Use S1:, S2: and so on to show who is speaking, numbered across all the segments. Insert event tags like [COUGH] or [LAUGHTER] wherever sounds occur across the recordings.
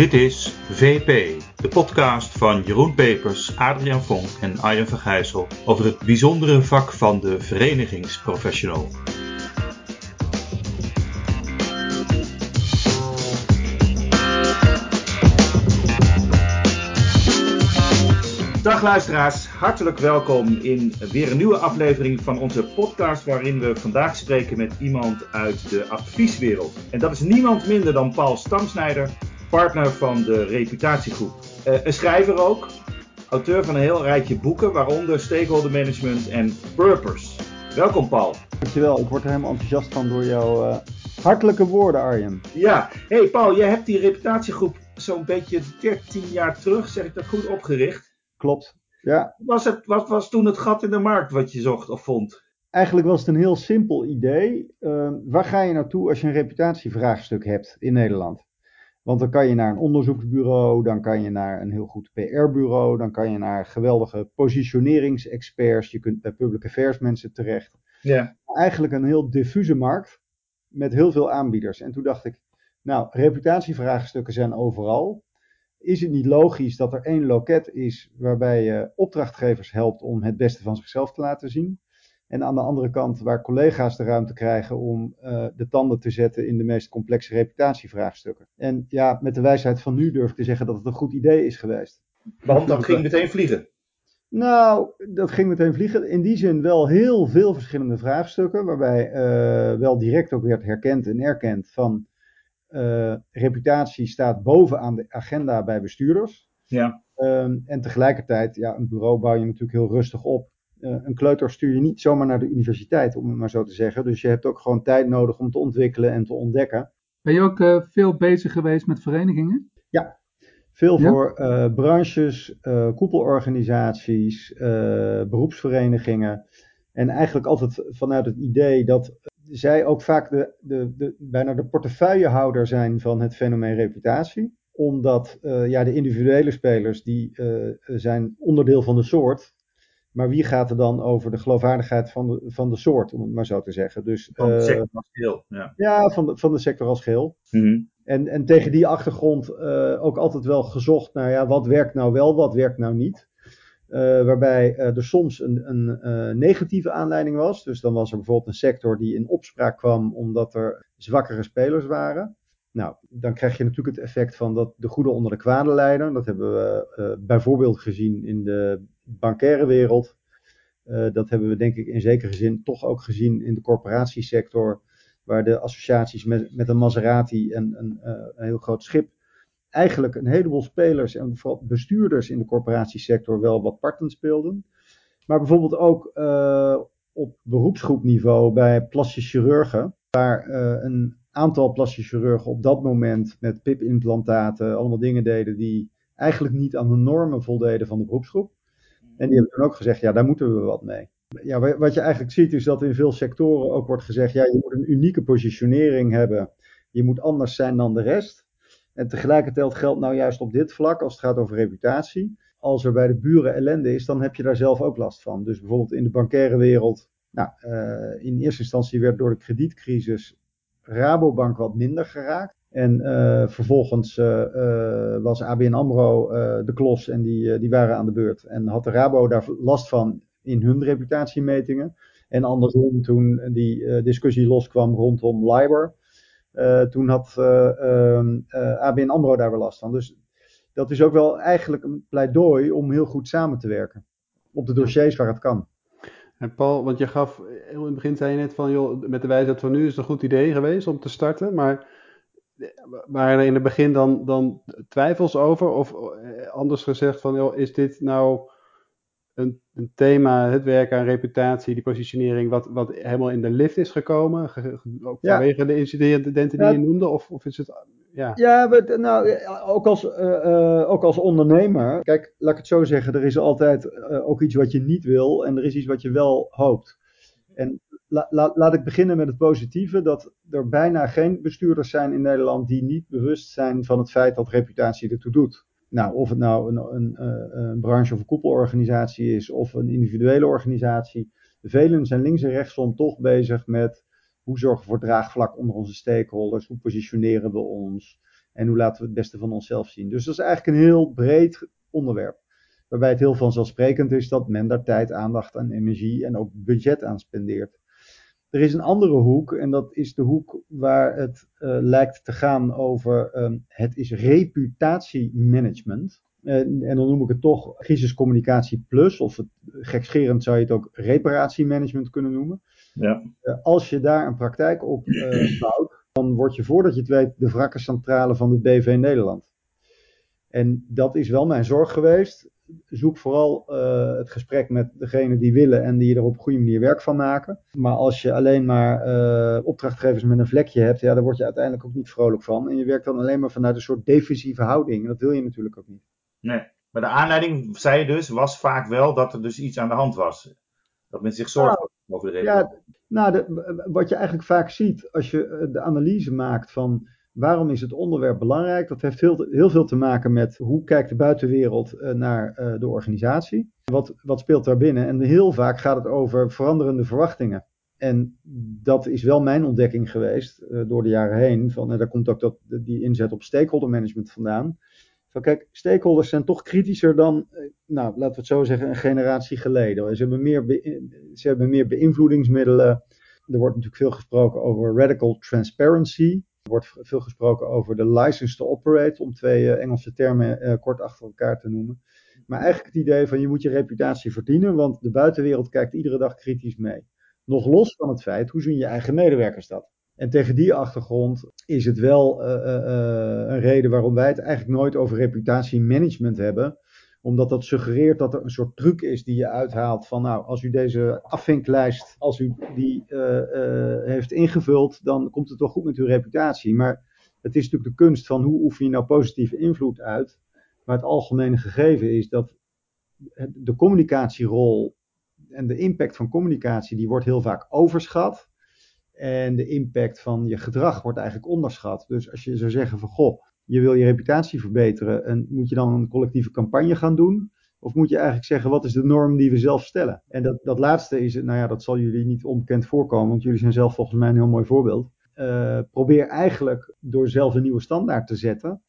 S1: Dit is VP, de podcast van Jeroen Pepers, Adriaan Vonk en Arjen Vergijssel over het bijzondere vak van de verenigingsprofessional. Dag luisteraars, hartelijk welkom in weer een nieuwe aflevering van onze podcast waarin we vandaag spreken met iemand uit de advieswereld. En dat is niemand minder dan Paul Stamsnijder, partner van de Reputatiegroep. Uh, een schrijver ook, auteur van een heel rijtje boeken, waaronder Stakeholder Management en Purpose. Welkom Paul.
S2: Dankjewel, ik word er helemaal enthousiast van door jouw uh, hartelijke woorden Arjen.
S1: Ja, hey Paul, jij hebt die Reputatiegroep zo'n beetje 13 jaar terug, zeg ik dat goed, opgericht.
S2: Klopt, ja.
S1: Was het, wat was toen het gat in de markt wat je zocht of vond?
S2: Eigenlijk was het een heel simpel idee. Uh, waar ga je naartoe als je een reputatievraagstuk hebt in Nederland? Want dan kan je naar een onderzoeksbureau, dan kan je naar een heel goed PR-bureau, dan kan je naar geweldige positioneringsexperts, je kunt bij public affairs mensen terecht.
S1: Ja.
S2: Eigenlijk een heel diffuse markt met heel veel aanbieders. En toen dacht ik, nou, reputatievraagstukken zijn overal is het niet logisch dat er één loket is waarbij je opdrachtgevers helpt om het beste van zichzelf te laten zien? En aan de andere kant waar collega's de ruimte krijgen om uh, de tanden te zetten in de meest complexe reputatievraagstukken. En ja, met de wijsheid van nu durf ik te zeggen dat het een goed idee is geweest.
S1: Want dat ging meteen vliegen.
S2: Nou, dat ging meteen vliegen. In die zin wel heel veel verschillende vraagstukken, waarbij uh, wel direct ook werd herkend en erkend van uh, reputatie staat bovenaan de agenda bij bestuurders.
S1: Ja.
S2: Um, en tegelijkertijd, ja, een bureau bouw je natuurlijk heel rustig op. Uh, een kleuter stuur je niet zomaar naar de universiteit, om het maar zo te zeggen. Dus je hebt ook gewoon tijd nodig om te ontwikkelen en te ontdekken.
S3: Ben je ook uh, veel bezig geweest met verenigingen?
S2: Ja, veel ja? voor branches, koepelorganisaties, beroepsverenigingen. En eigenlijk altijd vanuit het idee dat zij ook vaak de, de, de, bijna de portefeuillehouder zijn van het fenomeen reputatie. Omdat ja, de individuele spelers die zijn onderdeel van de soort. Maar wie gaat er dan over de geloofwaardigheid van de, van de soort, om het maar zo te zeggen. Dus,
S1: van de uh, sector als geheel. Ja,
S2: ja van, de, van de sector als geheel.
S1: Mm -hmm.
S2: en, en tegen die achtergrond ook altijd wel gezocht naar ja, wat werkt nou wel, wat werkt nou niet. Uh, waarbij er soms een, een negatieve aanleiding was. Dus dan was er bijvoorbeeld een sector die in opspraak kwam omdat er zwakkere spelers waren. Nou, dan krijg je natuurlijk het effect van dat de goede onder de kwade leiden. Dat hebben we bijvoorbeeld gezien in de bankaire wereld. dat hebben we denk ik in zekere zin toch ook gezien in de corporatiesector. Waar de associaties met, met een Maserati en een, een heel groot schip eigenlijk een heleboel spelers en vooral bestuurders in de corporatiesector wel wat parten speelden. Maar bijvoorbeeld ook uh, op beroepsgroepniveau bij plastische chirurgen, waar een aantal plastische chirurgen op dat moment met PIP-implantaten allemaal dingen deden die eigenlijk niet aan de normen voldeden van de beroepsgroep. En die hebben toen ook gezegd, ja, daar moeten we wat mee. Ja, wat je eigenlijk ziet is dat in veel sectoren ook wordt gezegd, ja, je moet een unieke positionering hebben. Je moet anders zijn dan de rest. En tegelijkertijd geldt nou juist op dit vlak, als het gaat over reputatie, als er bij de buren ellende is, dan heb je daar zelf ook last van. Dus bijvoorbeeld in de bankaire wereld, nou, uh, in eerste instantie werd door de kredietcrisis Rabobank wat minder geraakt. En uh, vervolgens uh, was ABN AMRO de klos en die, die waren aan de beurt. En had de Rabo daar last van in hun reputatiemetingen. En andersom, toen die discussie loskwam rondom LIBOR, toen had uh, uh, ABN AMRO daar wel last van. Dus dat is ook wel eigenlijk een pleidooi om heel goed samen te werken. Op de dossiers waar het kan.
S3: En Paul, want je gaf, in het begin zei je net van, joh, met de wijsheid van nu is het een goed idee geweest om te starten. Maar waren er in het begin dan, dan twijfels over? Of anders gezegd van, joh, is dit nou een, een, thema, het werk aan reputatie, die positionering, wat, wat helemaal in de lift is gekomen? Ook vanwege de incidenten die ja. je noemde? Of, of is het. Ja,
S2: ja nou, ook, als, uh, uh, ook als ondernemer. Kijk, laat ik het zo zeggen: er is altijd uh, ook iets wat je niet wil en er is iets wat je wel hoopt. En la, la, laat ik beginnen met het positieve: dat er bijna geen bestuurders zijn in Nederland die niet bewust zijn van het feit dat reputatie ertoe doet. Nou, of het nou een, een, een, branche of een koepelorganisatie is of een individuele organisatie. Velen zijn links en rechtsom toch bezig met hoe zorgen we voor draagvlak onder onze stakeholders, hoe positioneren we ons, En hoe laten we het beste van onszelf zien. Dus dat is eigenlijk een heel breed onderwerp. Waarbij het heel vanzelfsprekend is dat men daar tijd, aandacht en energie en ook budget aan spendeert. Er is een andere hoek en dat is de hoek waar het uh, lijkt te gaan over um, het is reputatiemanagement. En, en dan noem ik het toch crisiscommunicatie plus, of het, gekscherend zou je het ook reparatiemanagement kunnen noemen.
S1: Ja.
S2: Uh, als je daar een praktijk op uh, bouwt, dan word je voordat je het weet de wrakkencentrale van de BV Nederland. En dat is wel mijn zorg geweest. Zoek vooral uh, het gesprek met degene die willen en die er op een goede manier werk van maken. Maar als je alleen maar uh, opdrachtgevers met een vlekje hebt, ja, daar word je uiteindelijk ook niet vrolijk van. En je werkt dan alleen maar vanuit een soort defensieve houding. En dat wil je natuurlijk ook niet.
S1: Nee, maar de aanleiding, zei je dus, was vaak wel dat er dus iets aan de hand was. Dat men zich zorgen nou, over de reden.
S2: Ja, nou, de, wat je eigenlijk vaak ziet als je de analyse maakt van waarom is het onderwerp belangrijk, dat heeft heel, veel te maken met hoe kijkt de buitenwereld uh, naar uh, de organisatie. Wat, wat speelt daar binnen? En heel vaak gaat het over veranderende verwachtingen. En dat is wel mijn ontdekking geweest uh, door de jaren heen. Van, daar komt ook dat, die inzet op stakeholder management vandaan. Van kijk, stakeholders zijn toch kritischer dan, nou, laten we het zo zeggen, een generatie geleden. Ze hebben meer, ze hebben meer beïnvloedingsmiddelen. Er wordt natuurlijk veel gesproken over radical transparency. Er wordt veel gesproken over de license to operate, om twee uh, Engelse termen uh, kort achter elkaar te noemen. Maar eigenlijk het idee van je moet je reputatie verdienen, want de buitenwereld kijkt iedere dag kritisch mee. Nog los van het feit, hoe zien je eigen medewerkers dat? En tegen die achtergrond is het wel uh, een reden waarom wij het eigenlijk nooit over reputatiemanagement hebben. Omdat dat suggereert dat er een soort truc is die je uithaalt van nou, als u deze afvinklijst, als u die heeft ingevuld, dan komt het wel goed met uw reputatie. Maar het is natuurlijk de kunst van hoe oefen je nou positieve invloed uit. Maar het algemene gegeven is dat de communicatierol en de impact van communicatie, die wordt heel vaak overschat. En de impact van je gedrag wordt eigenlijk onderschat. Dus als je zou zeggen van goh, je wil je reputatie verbeteren en moet je dan een collectieve campagne gaan doen? Of moet je eigenlijk zeggen, wat is de norm die we zelf stellen? En dat, dat laatste is, nou ja, dat zal jullie niet onbekend voorkomen, want jullie zijn zelf volgens mij een heel mooi voorbeeld. Uh, probeer eigenlijk door zelf een nieuwe standaard te zetten,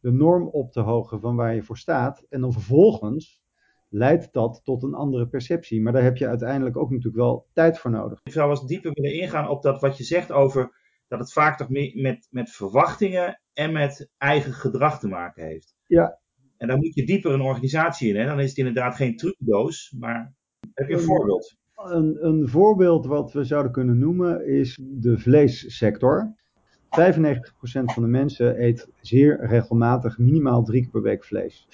S2: de norm op te hogen van waar je voor staat. En dan vervolgens leidt dat tot een andere perceptie. Maar daar heb je uiteindelijk ook natuurlijk wel tijd voor nodig.
S1: Ik zou eens dieper willen ingaan op dat wat je zegt over dat het vaak toch met, met verwachtingen en met eigen gedrag te maken heeft.
S2: Ja.
S1: En dan moet je dieper een organisatie in. Hè? Dan is het inderdaad geen trucdoos, maar heb je een, een voorbeeld?
S2: Een, een voorbeeld wat we zouden kunnen noemen is de vleessector. 95% van de mensen eet zeer regelmatig minimaal drie keer per week vlees. 5%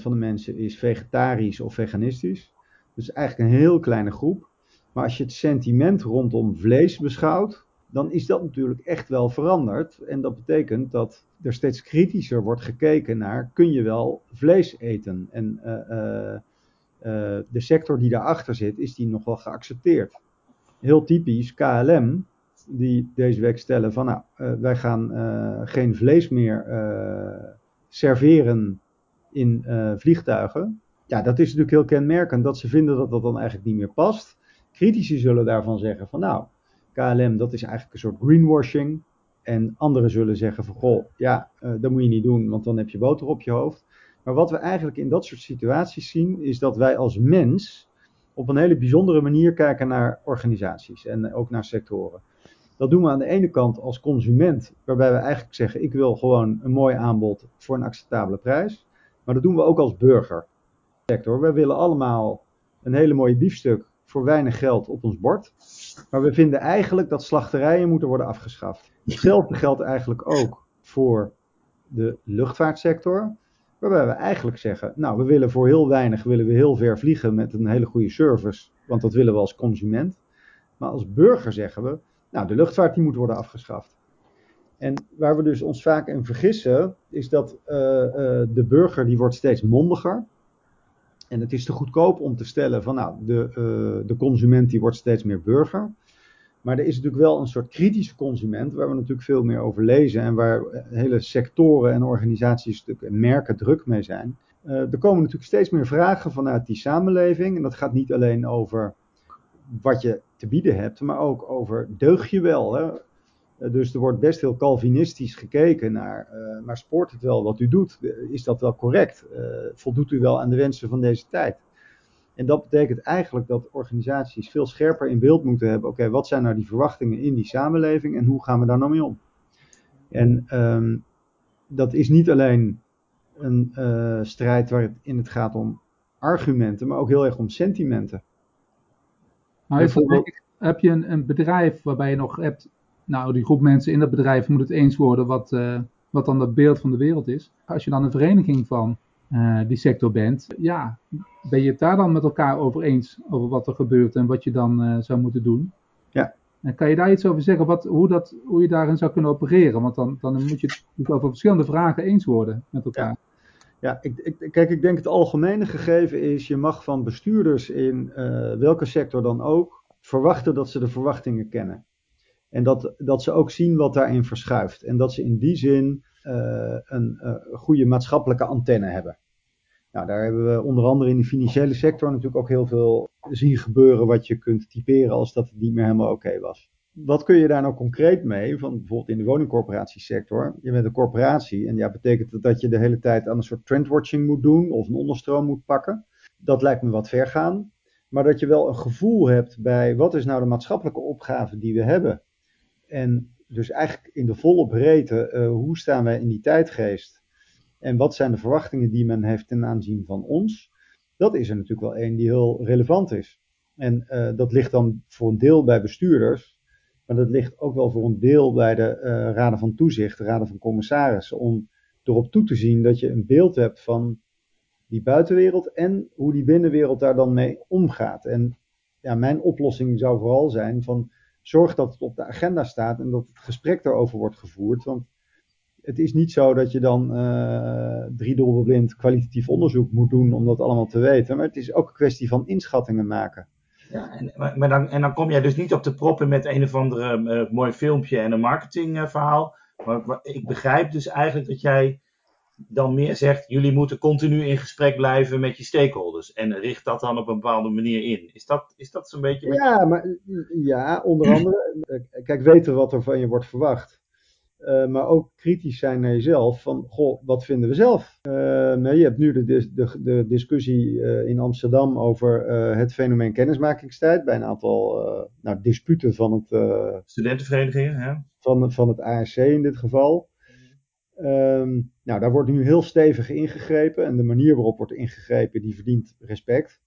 S2: van de mensen is vegetarisch of veganistisch. Dus eigenlijk een heel kleine groep. Maar als je het sentiment rondom vlees beschouwt, dan is dat natuurlijk echt wel veranderd. En dat betekent dat er steeds kritischer wordt gekeken naar, kun je wel vlees eten? En uh, uh, uh, de sector die daarachter zit, is die nog wel geaccepteerd? Heel typisch KLM, die deze week stellen van nou, wij gaan geen vlees meer serveren in vliegtuigen. Ja, dat is natuurlijk heel kenmerkend dat ze vinden dat dat dan eigenlijk niet meer past. Critici zullen daarvan zeggen van nou, KLM dat is eigenlijk een soort greenwashing. En anderen zullen zeggen van goh, ja, dat moet je niet doen, want dan heb je boter op je hoofd. Maar wat we eigenlijk in dat soort situaties zien, is dat wij als mens op een hele bijzondere manier kijken naar organisaties en ook naar sectoren. Dat doen we aan de ene kant als consument, waarbij we eigenlijk zeggen: ik wil gewoon een mooi aanbod voor een acceptabele prijs. Maar dat doen we ook als burgersector. Wij willen allemaal een hele mooie biefstuk voor weinig geld op ons bord. Maar we vinden eigenlijk dat slachterijen moeten worden afgeschaft. Hetzelfde geldt eigenlijk ook voor de luchtvaartsector. Waarbij we eigenlijk zeggen, nou we willen voor heel weinig willen we heel ver vliegen met een hele goede service. Want dat willen we als consument. Maar als burger zeggen we, nou, de luchtvaart die moet worden afgeschaft. En waar we dus ons vaak in vergissen, is dat uh, uh, de burger die wordt steeds mondiger. En het is te goedkoop om te stellen van nou, de, uh, de consument die wordt steeds meer burger. Maar er is natuurlijk wel een soort kritische consument, waar we natuurlijk veel meer over lezen en waar hele sectoren en organisaties en merken druk mee zijn. er komen natuurlijk steeds meer vragen vanuit die samenleving. En dat gaat niet alleen over wat je te bieden hebt, maar ook over deug je wel. Hè? Dus er wordt best heel Calvinistisch gekeken naar, maar sport het wel wat u doet? is dat wel correct? voldoet u wel aan de wensen van deze tijd? En dat betekent eigenlijk dat organisaties veel scherper in beeld moeten hebben. Oké, wat zijn nou die verwachtingen in die samenleving en hoe gaan we daar nou mee om? En ehm, dat is niet alleen een uh, strijd waarin het gaat om argumenten, maar ook heel erg om sentimenten.
S4: Maar even, heb je een, een, bedrijf waarbij je nog hebt, nou die groep mensen in dat bedrijf moet het eens worden wat, uh, wat dan het beeld van de wereld is. Als je dan een vereniging van uh, die sector bent, ja, ben je het daar dan met elkaar over eens over wat er gebeurt en wat je dan uh, zou moeten doen?
S2: Ja.
S4: En kan je daar iets over zeggen, wat, hoe, dat, hoe je daarin zou kunnen opereren? Want dan, dan moet je het over verschillende vragen eens worden met elkaar.
S2: Ja. Ja, ik, ik, kijk, ik denk het algemene gegeven is, je mag van bestuurders in uh, welke sector dan ook verwachten dat ze de verwachtingen kennen. En dat, dat ze ook zien wat daarin verschuift. En dat ze in die zin uh, een uh, goede maatschappelijke antenne hebben. Nou, daar hebben we onder andere in de financiële sector natuurlijk ook heel veel zien gebeuren wat je kunt typeren als dat het niet meer helemaal oké was. Wat kun je daar nou concreet mee? Van bijvoorbeeld in de woningcorporatiesector. Je bent een corporatie en ja, betekent dat dat je de hele tijd aan een soort trendwatching moet doen of een onderstroom moet pakken. Dat lijkt me wat ver gaan. Maar dat je wel een gevoel hebt bij wat is nou de maatschappelijke opgave die we hebben. En dus eigenlijk in de volle breedte, uh, hoe staan wij in die tijdgeest? En wat zijn de verwachtingen die men heeft ten aanzien van ons? Dat is er natuurlijk wel één die heel relevant is. En uh, dat ligt dan voor een deel bij bestuurders, maar dat ligt ook wel voor een deel bij de uh, raden van toezicht, de raden van commissarissen, om erop toe te zien dat je een beeld hebt van die buitenwereld en hoe die binnenwereld daar dan mee omgaat. En ja, mijn oplossing zou vooral zijn van zorg dat het op de agenda staat en dat het gesprek daarover wordt gevoerd. Want het is niet zo dat je dan uh, kwalitatief onderzoek moet doen om dat allemaal te weten. Maar het is ook een kwestie van inschattingen maken.
S1: Ja, en, maar dan, en dan kom jij dus niet op de proppen met een of andere uh, mooi filmpje en een marketingverhaal. Maar ik begrijp dus eigenlijk dat jij dan meer zegt, jullie moeten continu in gesprek blijven met je stakeholders. En richt dat dan op een bepaalde manier in. Is dat, is dat zo'n beetje...
S2: Ja, maar, ja, onder andere, kijk, weten wat er van je wordt verwacht. Uh, maar ook kritisch zijn naar jezelf. Van, goh, wat vinden we zelf? Uh, je hebt nu de, de, de discussie uh, in Amsterdam over het fenomeen kennismakingstijd. Bij een aantal nou, disputen van het...
S1: Studentenverenigingen, ja.
S2: Van, van het ASC in dit geval. Um, nou, daar wordt nu heel stevig ingegrepen. En de manier waarop wordt ingegrepen, die verdient respect.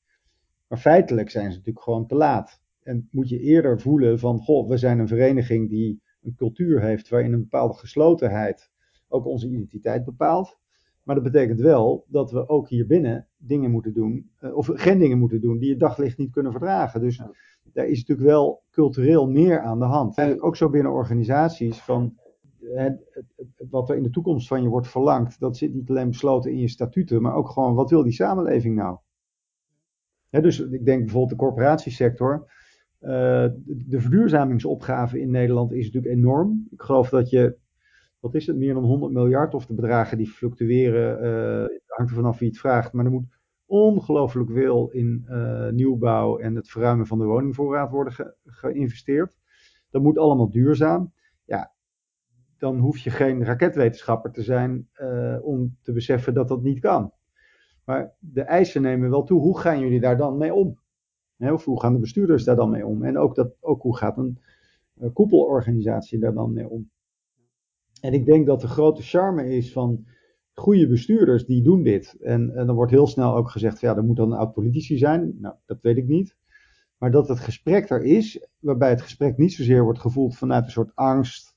S2: Maar feitelijk zijn ze natuurlijk gewoon te laat. En moet je eerder voelen van, goh, we zijn een vereniging die een cultuur heeft waarin een bepaalde geslotenheid ook onze identiteit bepaalt. Maar dat betekent wel dat we ook hier binnen dingen moeten doen, uh, of geen dingen moeten doen die het daglicht niet kunnen verdragen. Dus daar is natuurlijk wel cultureel meer aan de hand. En ook zo binnen organisaties van wat er in de toekomst van je wordt verlangd, dat zit niet alleen besloten in je statuten, maar ook gewoon wat wil die samenleving nou? dus ik denk bijvoorbeeld de corporatiesector. Uh, de, verduurzamingsopgave in Nederland is natuurlijk enorm. Ik geloof dat je, wat is het, meer dan 100 miljard of de bedragen die fluctueren, uh, hangt er vanaf wie het vraagt. Maar er moet ongelooflijk veel in uh, nieuwbouw en het verruimen van de woningvoorraad worden ge geïnvesteerd. Dat moet allemaal duurzaam. Dan hoef je geen raketwetenschapper te zijn uh, om te beseffen dat dat niet kan. Maar de eisen nemen wel toe. Hoe gaan jullie daar dan mee om? of hoe gaan de bestuurders daar dan mee om? En ook, dat, ook hoe gaat een uh, koepelorganisatie daar dan mee om? En ik denk dat de grote charme is van goede bestuurders die doen dit. En, dan wordt heel snel ook gezegd, ja, er moet dan een oud politici zijn. Nou, dat weet ik niet. Maar dat het gesprek er is, waarbij het gesprek niet zozeer wordt gevoeld vanuit een soort angst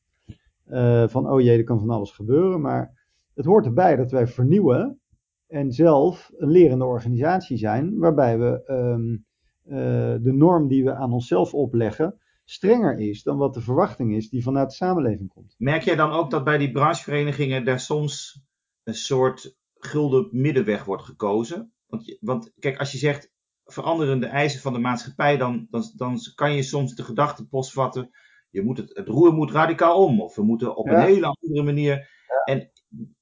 S2: uh, van oh jee, er kan van alles gebeuren. Maar het hoort erbij dat wij vernieuwen en zelf een lerende organisatie zijn, waarbij we um, uh, de norm die we aan onszelf opleggen strenger is dan wat de verwachting is die vanuit de samenleving komt.
S1: Merk jij dan ook dat bij die brancheverenigingen daar soms een soort gulden middenweg wordt gekozen? Want, want kijk, als je zegt veranderende eisen van de maatschappij, dan, dan, dan kan je soms de gedachte postvatten je moet het, het roer moet radicaal om. Of we moeten op een hele andere manier. Ja. En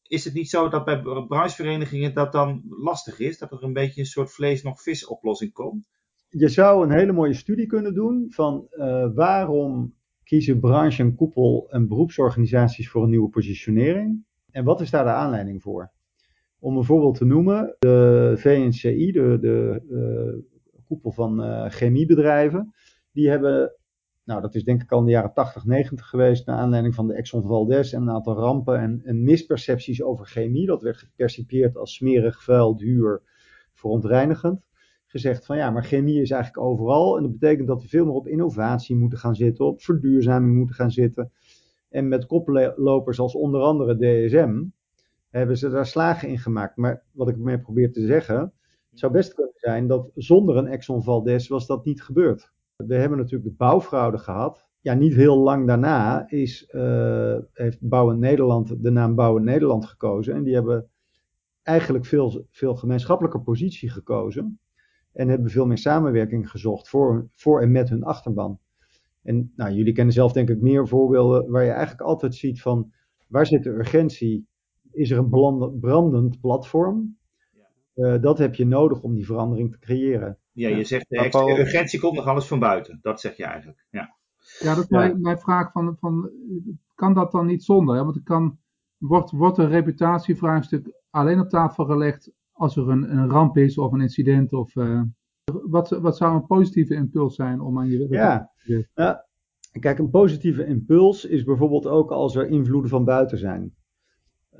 S1: is het niet zo dat bij brancheverenigingen dat dan lastig is? Dat er een beetje een soort vlees nog vis oplossing komt?
S2: Je zou een hele mooie studie kunnen doen van uh, waarom kiezen branche en koepel en beroepsorganisaties voor een nieuwe positionering. En wat is daar de aanleiding voor? Om een voorbeeld te noemen, de VNCI, de, de uh, koepel van uh, chemiebedrijven, die hebben, nou dat is denk ik al in de jaren 80, 90 geweest, naar aanleiding van de Exxon Valdez en een aantal rampen en, en mispercepties over chemie. Dat werd gepercipieerd als smerig, vuil, duur, verontreinigend gezegd van ja, maar chemie is eigenlijk overal. En dat betekent dat we veel meer op innovatie moeten gaan zitten, op verduurzaming moeten gaan zitten. En met koplopers als onder andere DSM hebben ze daar slagen in gemaakt. Maar wat ik mee probeer te zeggen, het zou best kunnen zijn dat zonder een Exxon Valdez was dat niet gebeurd. We hebben natuurlijk de bouwfraude gehad. Ja, niet heel lang daarna is, uh, heeft Bouwen Nederland de naam Bouwen Nederland gekozen. En die hebben eigenlijk veel, veel gemeenschappelijker positie gekozen. En hebben veel meer samenwerking gezocht voor, voor en met hun achterban. En nou, jullie kennen zelf denk ik meer voorbeelden waar je eigenlijk altijd ziet van waar zit de urgentie? Is er een brandend platform? Uh, dat heb je nodig om die verandering te creëren.
S1: Ja, je zegt de extra urgentie komt nog alles van buiten. Dat zeg je eigenlijk. Ja,
S4: ja dat is mijn, mijn vraag van, van kan dat dan niet zonder? Hè? Want het kan, wordt, wordt een reputatievraagstuk alleen op tafel gelegd als er een, een ramp is of een incident of... Uh, wat, wat zou een positieve impuls zijn om aan je
S2: ja. te ja, kijk, een positieve impuls is bijvoorbeeld ook als er invloeden van buiten zijn.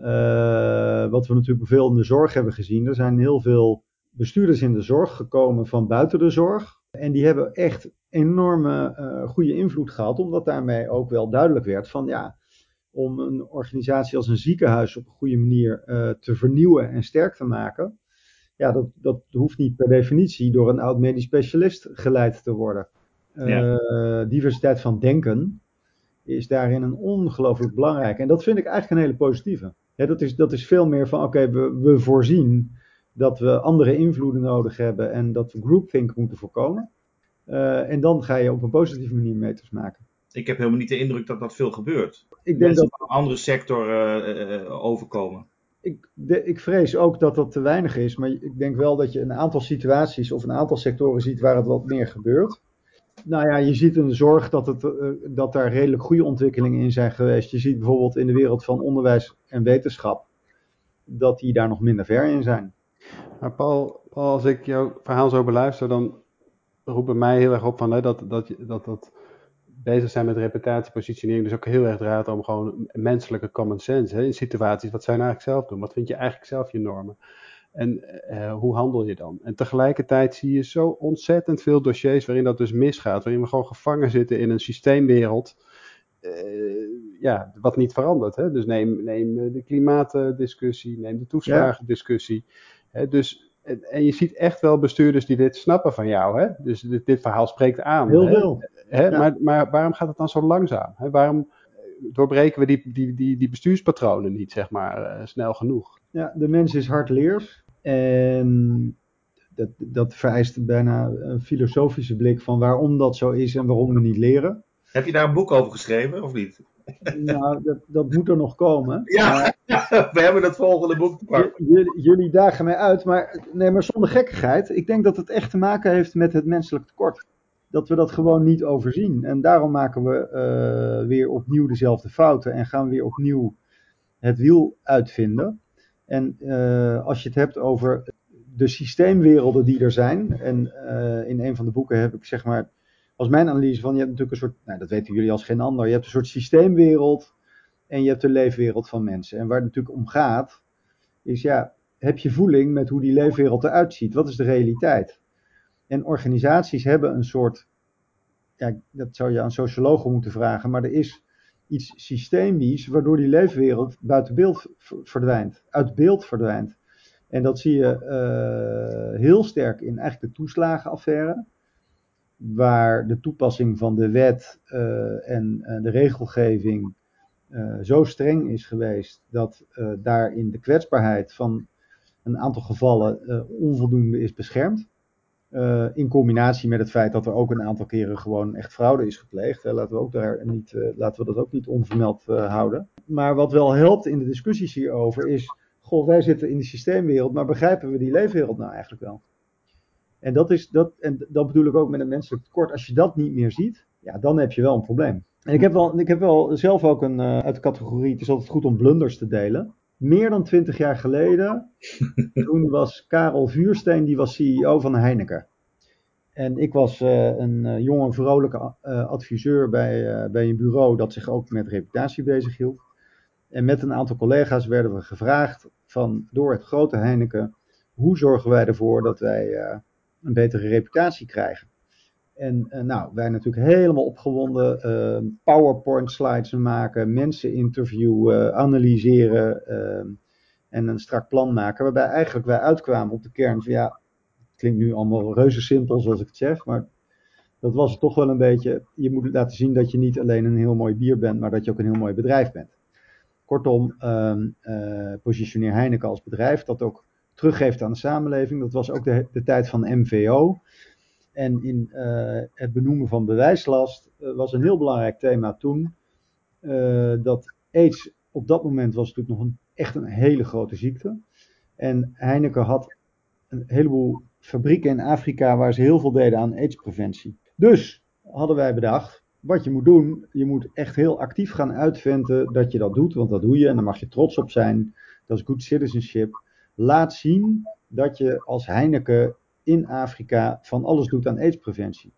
S2: Uh, wat we natuurlijk veel in de zorg hebben gezien. Er zijn heel veel bestuurders in de zorg gekomen van buiten de zorg. En die hebben echt enorme uh, goede invloed gehad, omdat daarmee ook wel duidelijk werd van ja, om een organisatie als een ziekenhuis op een goede manier uh, te vernieuwen en sterk te maken, ja, dat, dat hoeft niet per definitie door een oud medisch specialist geleid te worden. Uh, diversiteit van denken is daarin een ongelooflijk belangrijk. En dat vind ik eigenlijk een hele positieve. Ja, dat, is, dat is veel meer van, oké, we, we voorzien dat we andere invloeden nodig hebben en dat we groupthink moeten voorkomen. Uh, en dan ga je op een positieve manier meters maken.
S1: Ik heb helemaal niet de indruk dat dat veel gebeurt. Ik denk dat een andere sector uh, overkomen
S2: ik, de, ik vrees ook dat dat te weinig is, maar ik denk wel dat je een aantal situaties of een aantal sectoren ziet waar het wat meer gebeurt. Nou ja, je ziet de zorg dat, het, uh, dat daar redelijk goede ontwikkelingen in zijn geweest. Je ziet bijvoorbeeld in de wereld van onderwijs en wetenschap dat die daar nog minder ver in zijn.
S3: Maar Paul, Paul als ik jouw verhaal zo beluister, dan roept bij mij heel erg op van, hè, dat, dat, dat, dat bezig zijn met reputatiepositionering. Dus ook heel erg draait om gewoon menselijke common sense. Hè, in situaties, wat zou je nou eigenlijk zelf doen? Wat vind je eigenlijk zelf je normen? En uh, hoe handel je dan? En tegelijkertijd zie je zo ontzettend veel dossiers waarin dat dus misgaat. Waarin we gewoon gevangen zitten in een systeemwereld. Uh, ja, wat niet verandert. Hè? Dus neem, neem de klimaatdiscussie, neem de toeslagendiscussie. Dus en, je ziet echt wel bestuurders die dit snappen van jou. Hè? Dus dit, dit verhaal spreekt aan.
S2: Heel veel.
S3: Hè? Maar, maar waarom gaat het dan zo langzaam? Hè? Waarom doorbreken we die, die, die, die bestuurspatronen niet, zeg maar, uh, snel genoeg?
S2: Ja, de mens is hardleers. En dat, dat vereist bijna een filosofische blik van waarom dat zo is en waarom we niet leren.
S1: Heb je daar een boek over geschreven, of niet?
S2: Nou, dat, dat moet er nog komen. [LAUGHS]
S1: Ja, we hebben het volgende boek te pakken.
S2: Jullie, jullie dagen mij uit, maar, nee, maar zonder gekkigheid. Ik denk dat het echt te maken heeft met het menselijk tekort. Dat we dat gewoon niet overzien. En daarom maken we uh, weer opnieuw dezelfde fouten en gaan we weer opnieuw het wiel uitvinden. En uh, als je het hebt over de systeemwerelden die er zijn. En uh, in een van de boeken heb ik zeg maar was mijn analyse van, je hebt natuurlijk een soort, nou dat weten jullie als geen ander, je hebt een soort systeemwereld en je hebt de leefwereld van mensen. En waar het natuurlijk om gaat, is ja, heb je voeling met hoe die leefwereld eruit ziet? Wat is de realiteit? En organisaties hebben een soort, ja, dat zou je aan sociologen moeten vragen, maar er is iets systemisch waardoor die leefwereld buiten beeld verdwijnt, uit beeld verdwijnt. En dat zie je uh, heel sterk in eigenlijk de toeslagenaffaire waar de toepassing van de wet uh, en uh, de regelgeving zo streng is geweest dat daarin de kwetsbaarheid van een aantal gevallen onvoldoende is beschermd. In combinatie met het feit dat er ook een aantal keren gewoon echt fraude is gepleegd. Laten, we ook daar niet, laten we dat ook niet onvermeld houden. Maar wat wel helpt in de discussies hierover is: goh, wij zitten in de systeemwereld, maar begrijpen we die leefwereld nou eigenlijk wel? En dat, is, dat, en dat bedoel ik ook met een menselijk tekort. Als je dat niet meer ziet, ja, dan heb je wel een probleem. En ik heb wel, ik heb wel zelf ook een, uit de categorie, het is altijd goed om blunders te delen. Meer dan twintig jaar geleden, [LAUGHS] toen was Karel Vuursteen, die was CEO van Heineken. En ik was uh, een uh, jonge, vrolijke adviseur bij, bij een bureau dat zich ook met reputatie bezighield. En met een aantal collega's werden we gevraagd van, door het grote Heineken, hoe zorgen wij ervoor dat wij een betere reputatie krijgen. En uh, nou, wij natuurlijk helemaal opgewonden. Uh, PowerPoint slides maken, mensen interviewen, analyseren uh, en een strak plan maken. Waarbij eigenlijk wij uitkwamen op de kern van ja, het klinkt nu allemaal reuze simpel zoals ik het zeg, maar dat was toch wel een beetje. Je moet laten zien dat je niet alleen een heel mooi bier bent, maar dat je ook een heel mooi bedrijf bent. Kortom, positioneer Heineken als bedrijf dat ook teruggeeft aan de samenleving. Dat was ook de, de tijd van MVO. En in uh, het benoemen van bewijslast uh, was een heel belangrijk thema toen. Uh, dat AIDS op dat moment was natuurlijk nog een, echt een hele grote ziekte. En Heineken had een heleboel fabrieken in Afrika waar ze heel veel deden aan AIDS-preventie. Dus hadden wij bedacht, wat je moet doen, je moet echt heel actief gaan uitventen dat je dat doet, want dat doe je en daar mag je trots op zijn. Dat is good citizenship. Laat zien dat je als Heineken in Afrika van alles doet aan aidspreventie.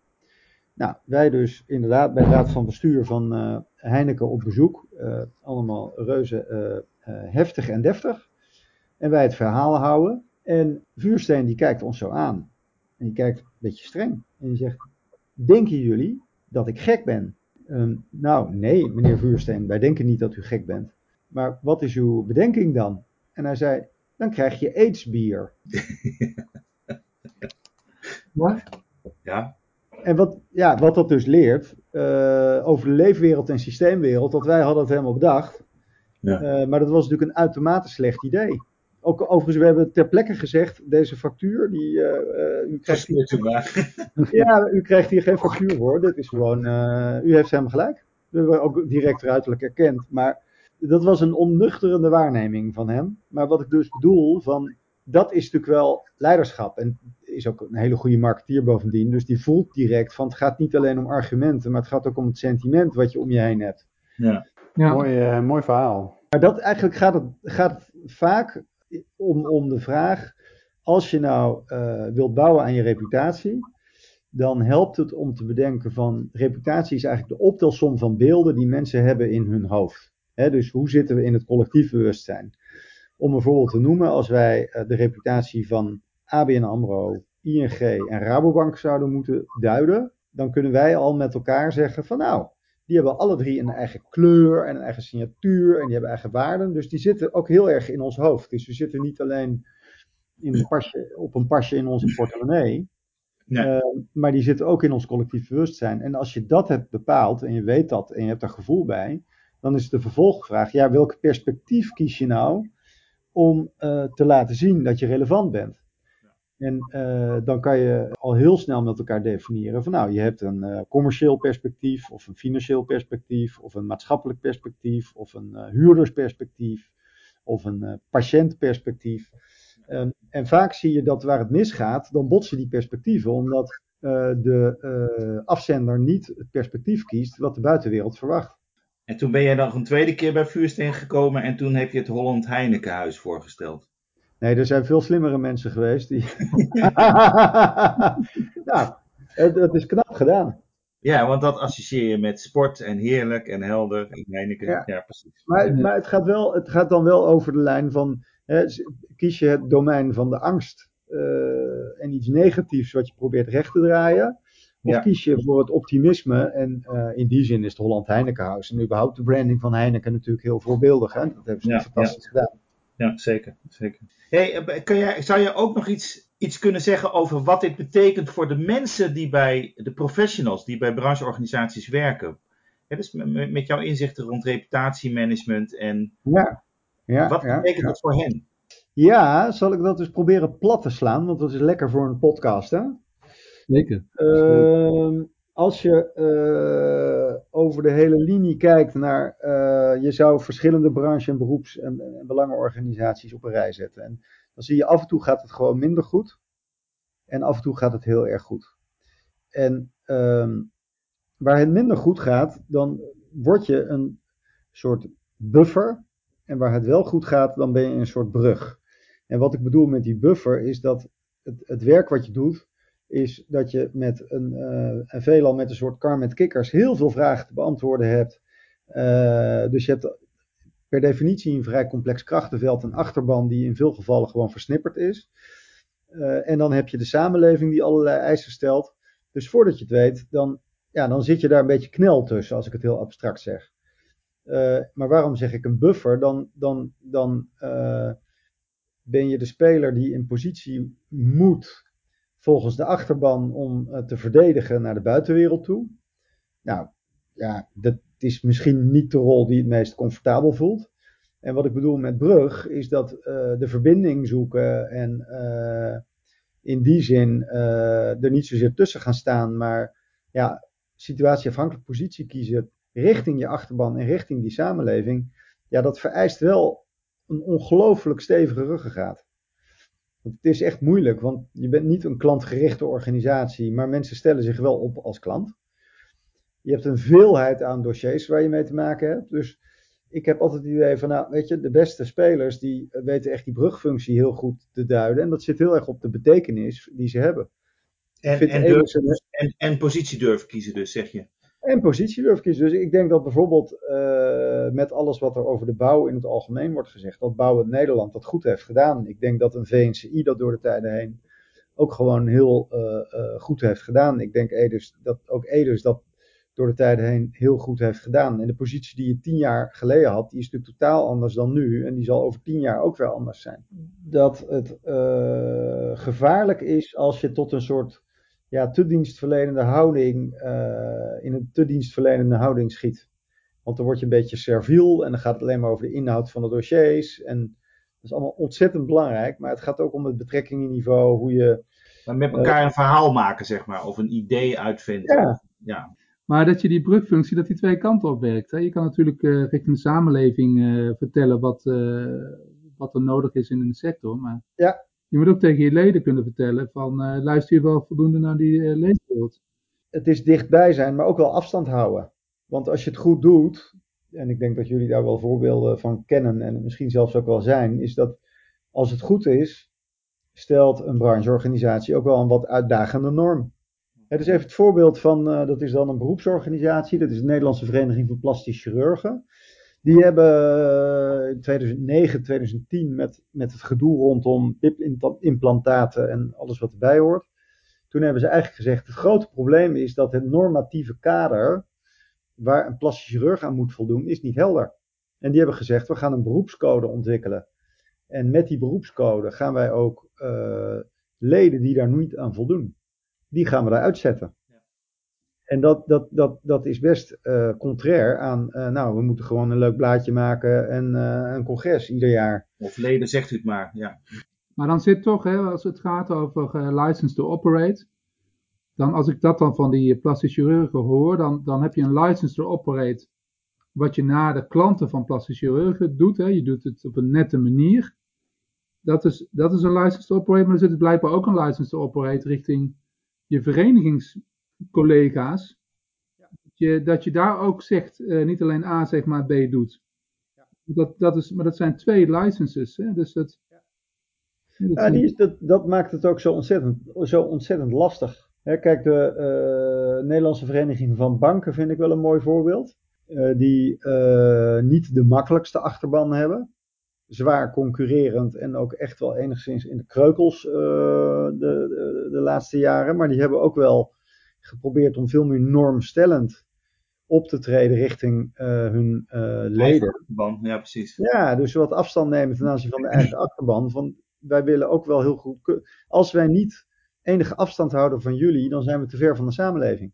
S2: Nou, wij dus inderdaad bij de raad van bestuur van uh, Heineken op bezoek. Uh, allemaal reuze uh, heftig en deftig. En wij het verhaal houden. En Vuursteen die kijkt ons zo aan. En die kijkt een beetje streng. En die zegt, denken jullie dat ik gek ben? Um, nou, nee, meneer Vuursteen, wij denken niet dat u gek bent. Maar wat is uw bedenking dan? En hij zei, dan krijg je aidsbier. [LAUGHS]
S1: Ja. ja.
S2: En wat, ja, wat dat dus leert uh, over de leefwereld en systeemwereld, dat wij hadden het helemaal bedacht. Ja. Uh, maar dat was natuurlijk een uitermate slecht idee. Ook overigens, we hebben ter plekke gezegd, deze factuur, die, uh, u, krijgt hier, [LAUGHS] ja, u krijgt hier geen factuur voor. Dit is gewoon, u heeft helemaal gelijk. We hebben ook direct ruiterlijk erkend. Maar dat was een onnuchterende waarneming van hem. Maar wat ik dus bedoel, van, dat is natuurlijk wel leiderschap. En is ook een hele goede marketeer bovendien. Dus die voelt direct van het gaat niet alleen om argumenten, maar het gaat ook om het sentiment wat je om je heen hebt.
S3: Ja, ja. Mooi, uh, mooi verhaal.
S2: Maar dat eigenlijk gaat het, gaat het vaak om, om de vraag, als je nou uh, wilt bouwen aan je reputatie, dan helpt het om te bedenken van reputatie is eigenlijk de optelsom van beelden die mensen hebben in hun hoofd. He, dus hoe zitten we in het collectief bewustzijn? Om een voorbeeld te noemen, als wij uh, de reputatie van ABN AMRO, ING en Rabobank zouden moeten duiden, dan kunnen wij al met elkaar zeggen van nou, die hebben alle drie een eigen kleur en een eigen signatuur en die hebben eigen waarden. Dus die zitten ook heel erg in ons hoofd. Dus we zitten niet alleen in een pasje, op een pasje in onze portemonnee, nee. uh, maar die zitten ook in ons collectief bewustzijn. En als je dat hebt bepaald en je weet dat en je hebt er gevoel bij, dan is de vervolgvraag, ja, welk perspectief kies je nou om uh, te laten zien dat je relevant bent? En uh, dan kan je al heel snel met elkaar definiëren van nou, je hebt een uh, commercieel perspectief of een financieel perspectief of een maatschappelijk perspectief of een uh, huurdersperspectief of een patiëntperspectief. En vaak zie je dat waar het misgaat, dan botsen die perspectieven omdat de afzender niet het perspectief kiest wat de buitenwereld verwacht.
S1: En toen ben jij nog een tweede keer bij Vuursteen gekomen en toen heb je het Holland Heinekenhuis voorgesteld.
S2: Nee, er zijn veel slimmere mensen geweest die. [LAUGHS] nou, het, het, is knap gedaan.
S1: Ja, want dat associeer je met sport en heerlijk en helder en Heineken. Ja, ja precies.
S2: Maar, maar het, gaat wel, het gaat dan wel over de lijn van. Hè, kies je het domein van de angst uh, en iets negatiefs wat je probeert recht te draaien. Of ja. kies je voor het optimisme en uh, in die zin is het Holland Heinekenhuis en überhaupt de branding van Heineken natuurlijk heel voorbeeldig. Hè? Dat hebben ze ja, fantastisch gedaan.
S1: Ja, zeker. zeker. Hey, kun jij, zou je ook nog iets, iets kunnen zeggen over wat dit betekent voor de mensen die bij de professionals, die bij brancheorganisaties werken? Ja, dus met, met jouw inzichten rond reputatiemanagement en
S2: ja, ja,
S1: wat betekent
S2: ja,
S1: dat voor hen?
S2: Ja, zal ik dat dus proberen plat te slaan, want dat is lekker voor een podcast, hè?
S3: Zeker.
S2: Uh, als je uh, over de hele linie kijkt naar, uh, je zou verschillende branche- en beroeps- en, en, belangenorganisaties op een rij zetten. En dan zie je af en toe gaat het gewoon minder goed. En af en toe gaat het heel erg goed. En um, waar het minder goed gaat, dan word je een soort buffer. En waar het wel goed gaat, dan ben je een soort brug. En wat ik bedoel met die buffer is dat het, het werk wat je doet, is dat je met een, uh, en veelal met een soort kar met kikkers heel veel vragen te beantwoorden hebt. Uh, dus je hebt per definitie een vrij complex krachtenveld, een achterban die in veel gevallen gewoon versnipperd is. Uh, en dan heb je de samenleving die allerlei eisen stelt. Dus voordat je het weet, dan, ja, dan zit je daar een beetje knel tussen, als ik het heel abstract zeg. Maar waarom zeg ik een buffer? Dan, dan, dan ben je de speler die in positie moet volgens de achterban om uh, te verdedigen naar de buitenwereld toe. Nou, ja, dat is misschien niet de rol die het meest comfortabel voelt. En wat ik bedoel met brug is dat de verbinding zoeken en in die zin er niet zozeer tussen gaan staan, maar ja, situatieafhankelijk positie kiezen richting je achterban en richting die samenleving, ja, dat vereist wel een ongelooflijk stevige ruggengraat. Het is echt moeilijk, want je bent niet een klantgerichte organisatie, maar mensen stellen zich wel op als klant. Je hebt een veelheid aan dossiers waar je mee te maken hebt. Dus ik heb altijd het idee van, nou, weet je, de beste spelers die weten echt die brugfunctie heel goed te duiden. En dat zit heel erg op de betekenis die ze hebben.
S1: En, en, durf, en, en positie durven kiezen dus, zeg je?
S2: En positie durf kiezen. Dus ik denk dat bijvoorbeeld uh, met alles wat er over de bouw in het algemeen wordt gezegd, dat bouwen Nederland dat goed heeft gedaan. Ik denk dat een VNCI dat door de tijden heen ook gewoon heel uh, uh, goed heeft gedaan. Ik denk Edus, dat ook Edus dat door de tijden heen heel goed heeft gedaan. En de positie die je tien jaar geleden had, die is natuurlijk totaal anders dan nu. En die zal over tien jaar ook weer anders zijn. Dat het gevaarlijk is als je tot een soort ja, te dienstverlenende houding, uh, in een te dienstverlenende houding schiet. Want dan word je een beetje serviel en dan gaat het alleen maar over de inhoud van de dossiers. En dat is allemaal ontzettend belangrijk, maar het gaat ook om het betrekkingenniveau, hoe je...
S1: Maar met elkaar uh, een verhaal maken, zeg maar, of een idee uitvinden.
S2: Ja.
S1: ja.
S4: Maar dat je die brugfunctie, dat die twee kanten op werkt. Hè? Je kan natuurlijk uh, richting de samenleving vertellen wat, wat er nodig is in een sector, maar...
S2: Ja,
S4: je moet ook tegen je leden kunnen vertellen van uh, luister je wel voldoende naar die uh.
S2: Het is dichtbij zijn, maar ook wel afstand houden. Want als je het goed doet, en ik denk dat jullie daar wel voorbeelden van kennen en misschien zelfs ook wel zijn, is dat als het goed is, stelt een brancheorganisatie ook wel een wat uitdagende norm. Het is even het voorbeeld van, uh, dat is dan een beroepsorganisatie, dat is de Nederlandse Vereniging van Plastisch Chirurgen. Die hebben in 2009, 2010 met, met het gedoe rondom PIP-implantaten en alles wat erbij hoort. Toen hebben ze eigenlijk gezegd: het grote probleem is dat het normatieve kader waar een plastisch chirurg aan moet voldoen, is niet helder. En die hebben gezegd: we gaan een beroepscode ontwikkelen. En met die beroepscode gaan wij ook uh, leden die daar niet aan voldoen, die gaan we daar uitzetten. En dat, dat, dat, dat is best uh, contrair aan, uh, nou, we moeten gewoon een leuk blaadje maken en uh, een congres ieder jaar.
S1: Of leden, zegt u het maar, ja.
S4: Maar dan zit toch, hè, als het gaat over license to operate, dan als ik dat dan van die plastisch chirurgen hoor, dan, dan heb je een license to operate wat je naar de klanten van plastisch chirurgen doet. Hè. Je doet het op een nette manier. Dat is, dat is een license to operate, maar er zit blijkbaar ook een license to operate richting je verenigings collega's. Ja. Dat, je, dat je daar ook zegt, uh, niet alleen A zegt, maar B doet. Ja. Dat, dat is, maar dat zijn twee licenses. Hè? Dus dat,
S2: ja. dat, ja, die is, dat, dat maakt het ook zo ontzettend, zo ontzettend lastig. Hè, kijk, de uh, Nederlandse Vereniging van Banken vind ik wel een mooi voorbeeld. Uh, die niet de makkelijkste achterban hebben. Zwaar concurrerend en ook echt wel enigszins in de kreukels de, de, de laatste jaren. Maar die hebben ook wel geprobeerd om veel meer normstellend op te treden richting uh, hun uh, leden.
S1: Achterban, ja, precies.
S2: Ja, dus wat afstand nemen ten aanzien van de eigen [CLEARS THROAT] achterban. Van, wij willen ook wel heel goed. Als wij niet enige afstand houden van jullie, dan zijn we te ver van de samenleving.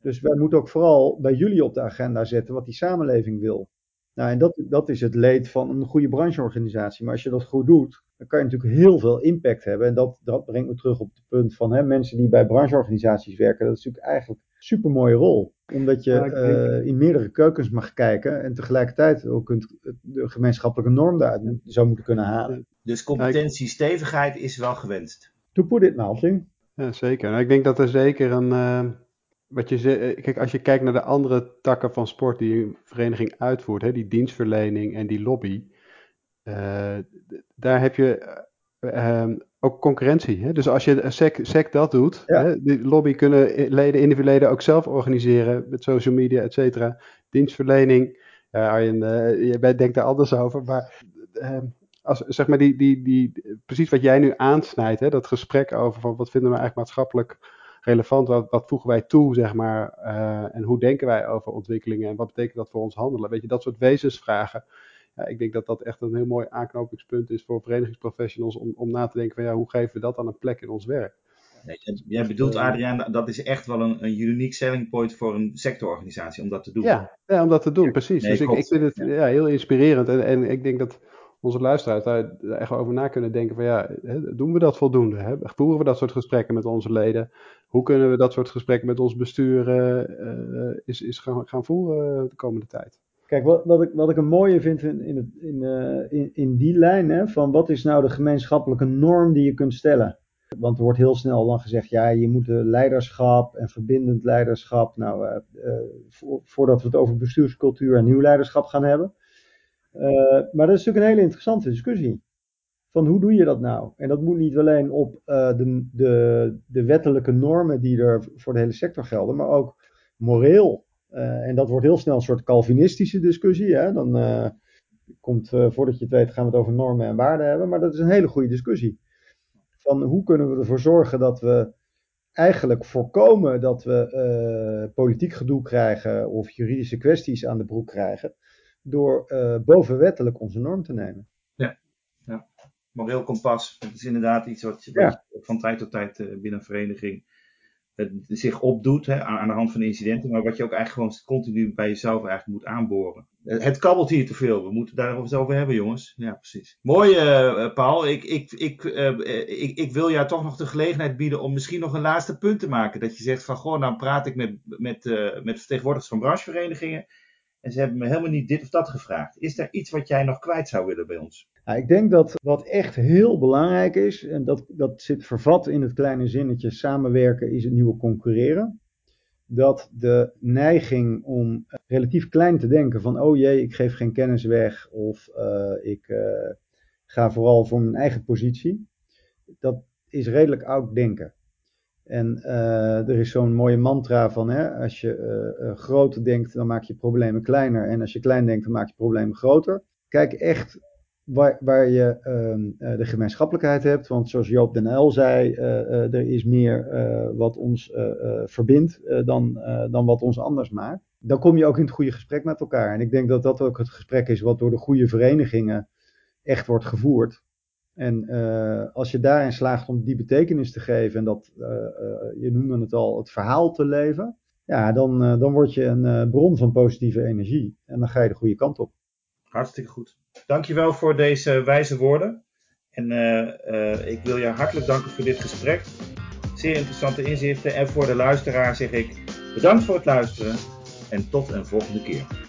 S2: Dus wij moeten ook vooral bij jullie op de agenda zetten wat die samenleving wil. Nou, en dat, dat is het leed van een goede brancheorganisatie. Maar als je dat goed doet, dan kan je natuurlijk heel veel impact hebben. En dat, dat brengt me terug op het punt van hè, mensen die bij brancheorganisaties werken. Dat is natuurlijk eigenlijk een super mooie rol. Omdat je ja, uh, in meerdere keukens mag kijken en tegelijkertijd ook kunt de gemeenschappelijke norm daaruit zou moeten kunnen halen.
S1: Dus competentie, stevigheid is wel gewenst.
S2: To put it mildly.
S3: Ja, zeker. Nou, ik denk dat er zeker een, uh, wat je zegt, kijk, als je kijkt naar de andere takken van sport die een vereniging uitvoert, hè, die dienstverlening en die lobby, daar heb je Ehm, ook concurrentie. Hè? Dus als je SEC, SEC dat doet, hè, die lobby kunnen leden, individuele ook zelf organiseren met social media, et cetera. Dienstverlening. Ja, Arjen, uh, jij denkt daar anders over, maar ehm, als, zeg maar die, die, die, precies wat jij nu aansnijdt, hè, dat gesprek over van wat vinden we eigenlijk maatschappelijk relevant, wat, wat voegen wij toe, zeg maar, uh, en hoe denken wij over ontwikkelingen en wat betekent dat voor ons handelen? Weet je, dat soort wezensvragen ja, ik denk dat dat echt een heel mooi aanknopingspunt is voor verenigingsprofessionals om, om na te denken van ja, hoe geven we dat dan een plek in ons werk?
S1: Nee, jij bedoelt, eh, Adriaan, dat is echt wel een, een unique selling point voor een sectororganisatie om dat te doen.
S3: Ja, ja om dat te doen, precies. dus ik, ik, vind het ja. heel inspirerend en, en ik denk dat onze luisteraars daar echt over na kunnen denken van ja, doen we dat voldoende? Hè? Voeren we dat soort gesprekken met onze leden? Hoe kunnen we dat soort gesprekken met ons bestuur uh, is, is gaan, gaan voeren de komende tijd?
S2: Kijk, wat, wat, ik, wat ik een mooie vind in, in, het, in, uh, in, in, die lijn, hè, van wat is nou de gemeenschappelijke norm die je kunt stellen? Want er wordt heel snel dan gezegd, ja, je moet leiderschap en verbindend leiderschap. Nou, voordat we het over bestuurscultuur en nieuw leiderschap gaan hebben. Maar dat is natuurlijk een hele interessante discussie. Van hoe doe je dat nou? En dat moet niet alleen op de, de, de wettelijke normen die er voor de hele sector gelden, maar ook moreel uh, en dat wordt heel snel een soort Calvinistische discussie. Hè? Dan komt, uh, voordat je het weet, gaan we het over normen en waarden hebben. Maar dat is een hele goede discussie. Van hoe kunnen we ervoor zorgen dat we eigenlijk voorkomen dat we politiek gedoe krijgen of juridische kwesties aan de broek krijgen. Door bovenwettelijk onze norm te nemen.
S1: Ja, ja. moreel kompas. Dat is inderdaad iets wat je ja. van tijd tot tijd binnen een vereniging zich opdoet hè, aan, de hand van incidenten, maar wat je ook eigenlijk gewoon continu bij jezelf eigenlijk moet aanboren. Het kabbelt hier te veel, we moeten daar eens over hebben, jongens. Ja, precies. Mooi, uh, Paul. Ik, ik, ik, ik, ik wil jou toch nog de gelegenheid bieden om misschien nog een laatste punt te maken. Dat je zegt van, goh, nou praat ik met, met, met vertegenwoordigers van brancheverenigingen en ze hebben me helemaal niet dit of dat gevraagd. Is er iets wat jij nog kwijt zou willen bij ons?
S2: Ik denk dat wat echt heel belangrijk is, en dat, dat zit vervat in het kleine zinnetje samenwerken is het nieuwe concurreren. Dat de neiging om relatief klein te denken van oh jee, ik geef geen kennis weg of uh, ik uh, ga vooral voor mijn eigen positie. Dat is redelijk oud denken. En uh, er is zo'n mooie mantra van hè, als je groot denkt, dan maak je problemen kleiner. En als je klein denkt, dan maak je problemen groter. Kijk echt waar, waar je uh, de gemeenschappelijkheid hebt. Want zoals Joop den Uyl zei, er is meer wat ons verbindt dan, dan wat ons anders maakt. Dan kom je ook in het goede gesprek met elkaar. En ik denk dat dat ook het gesprek is wat door de goede verenigingen echt wordt gevoerd. En als je daarin slaagt om die betekenis te geven en dat, je noemde het al, het verhaal te leven. Ja, dan, dan word je een bron van positieve energie. En dan ga je de goede kant op.
S1: Hartstikke goed. Dankjewel voor deze wijze woorden. En ik wil je hartelijk danken voor dit gesprek. Zeer interessante inzichten. En voor de luisteraar zeg ik bedankt voor het luisteren en tot een volgende keer.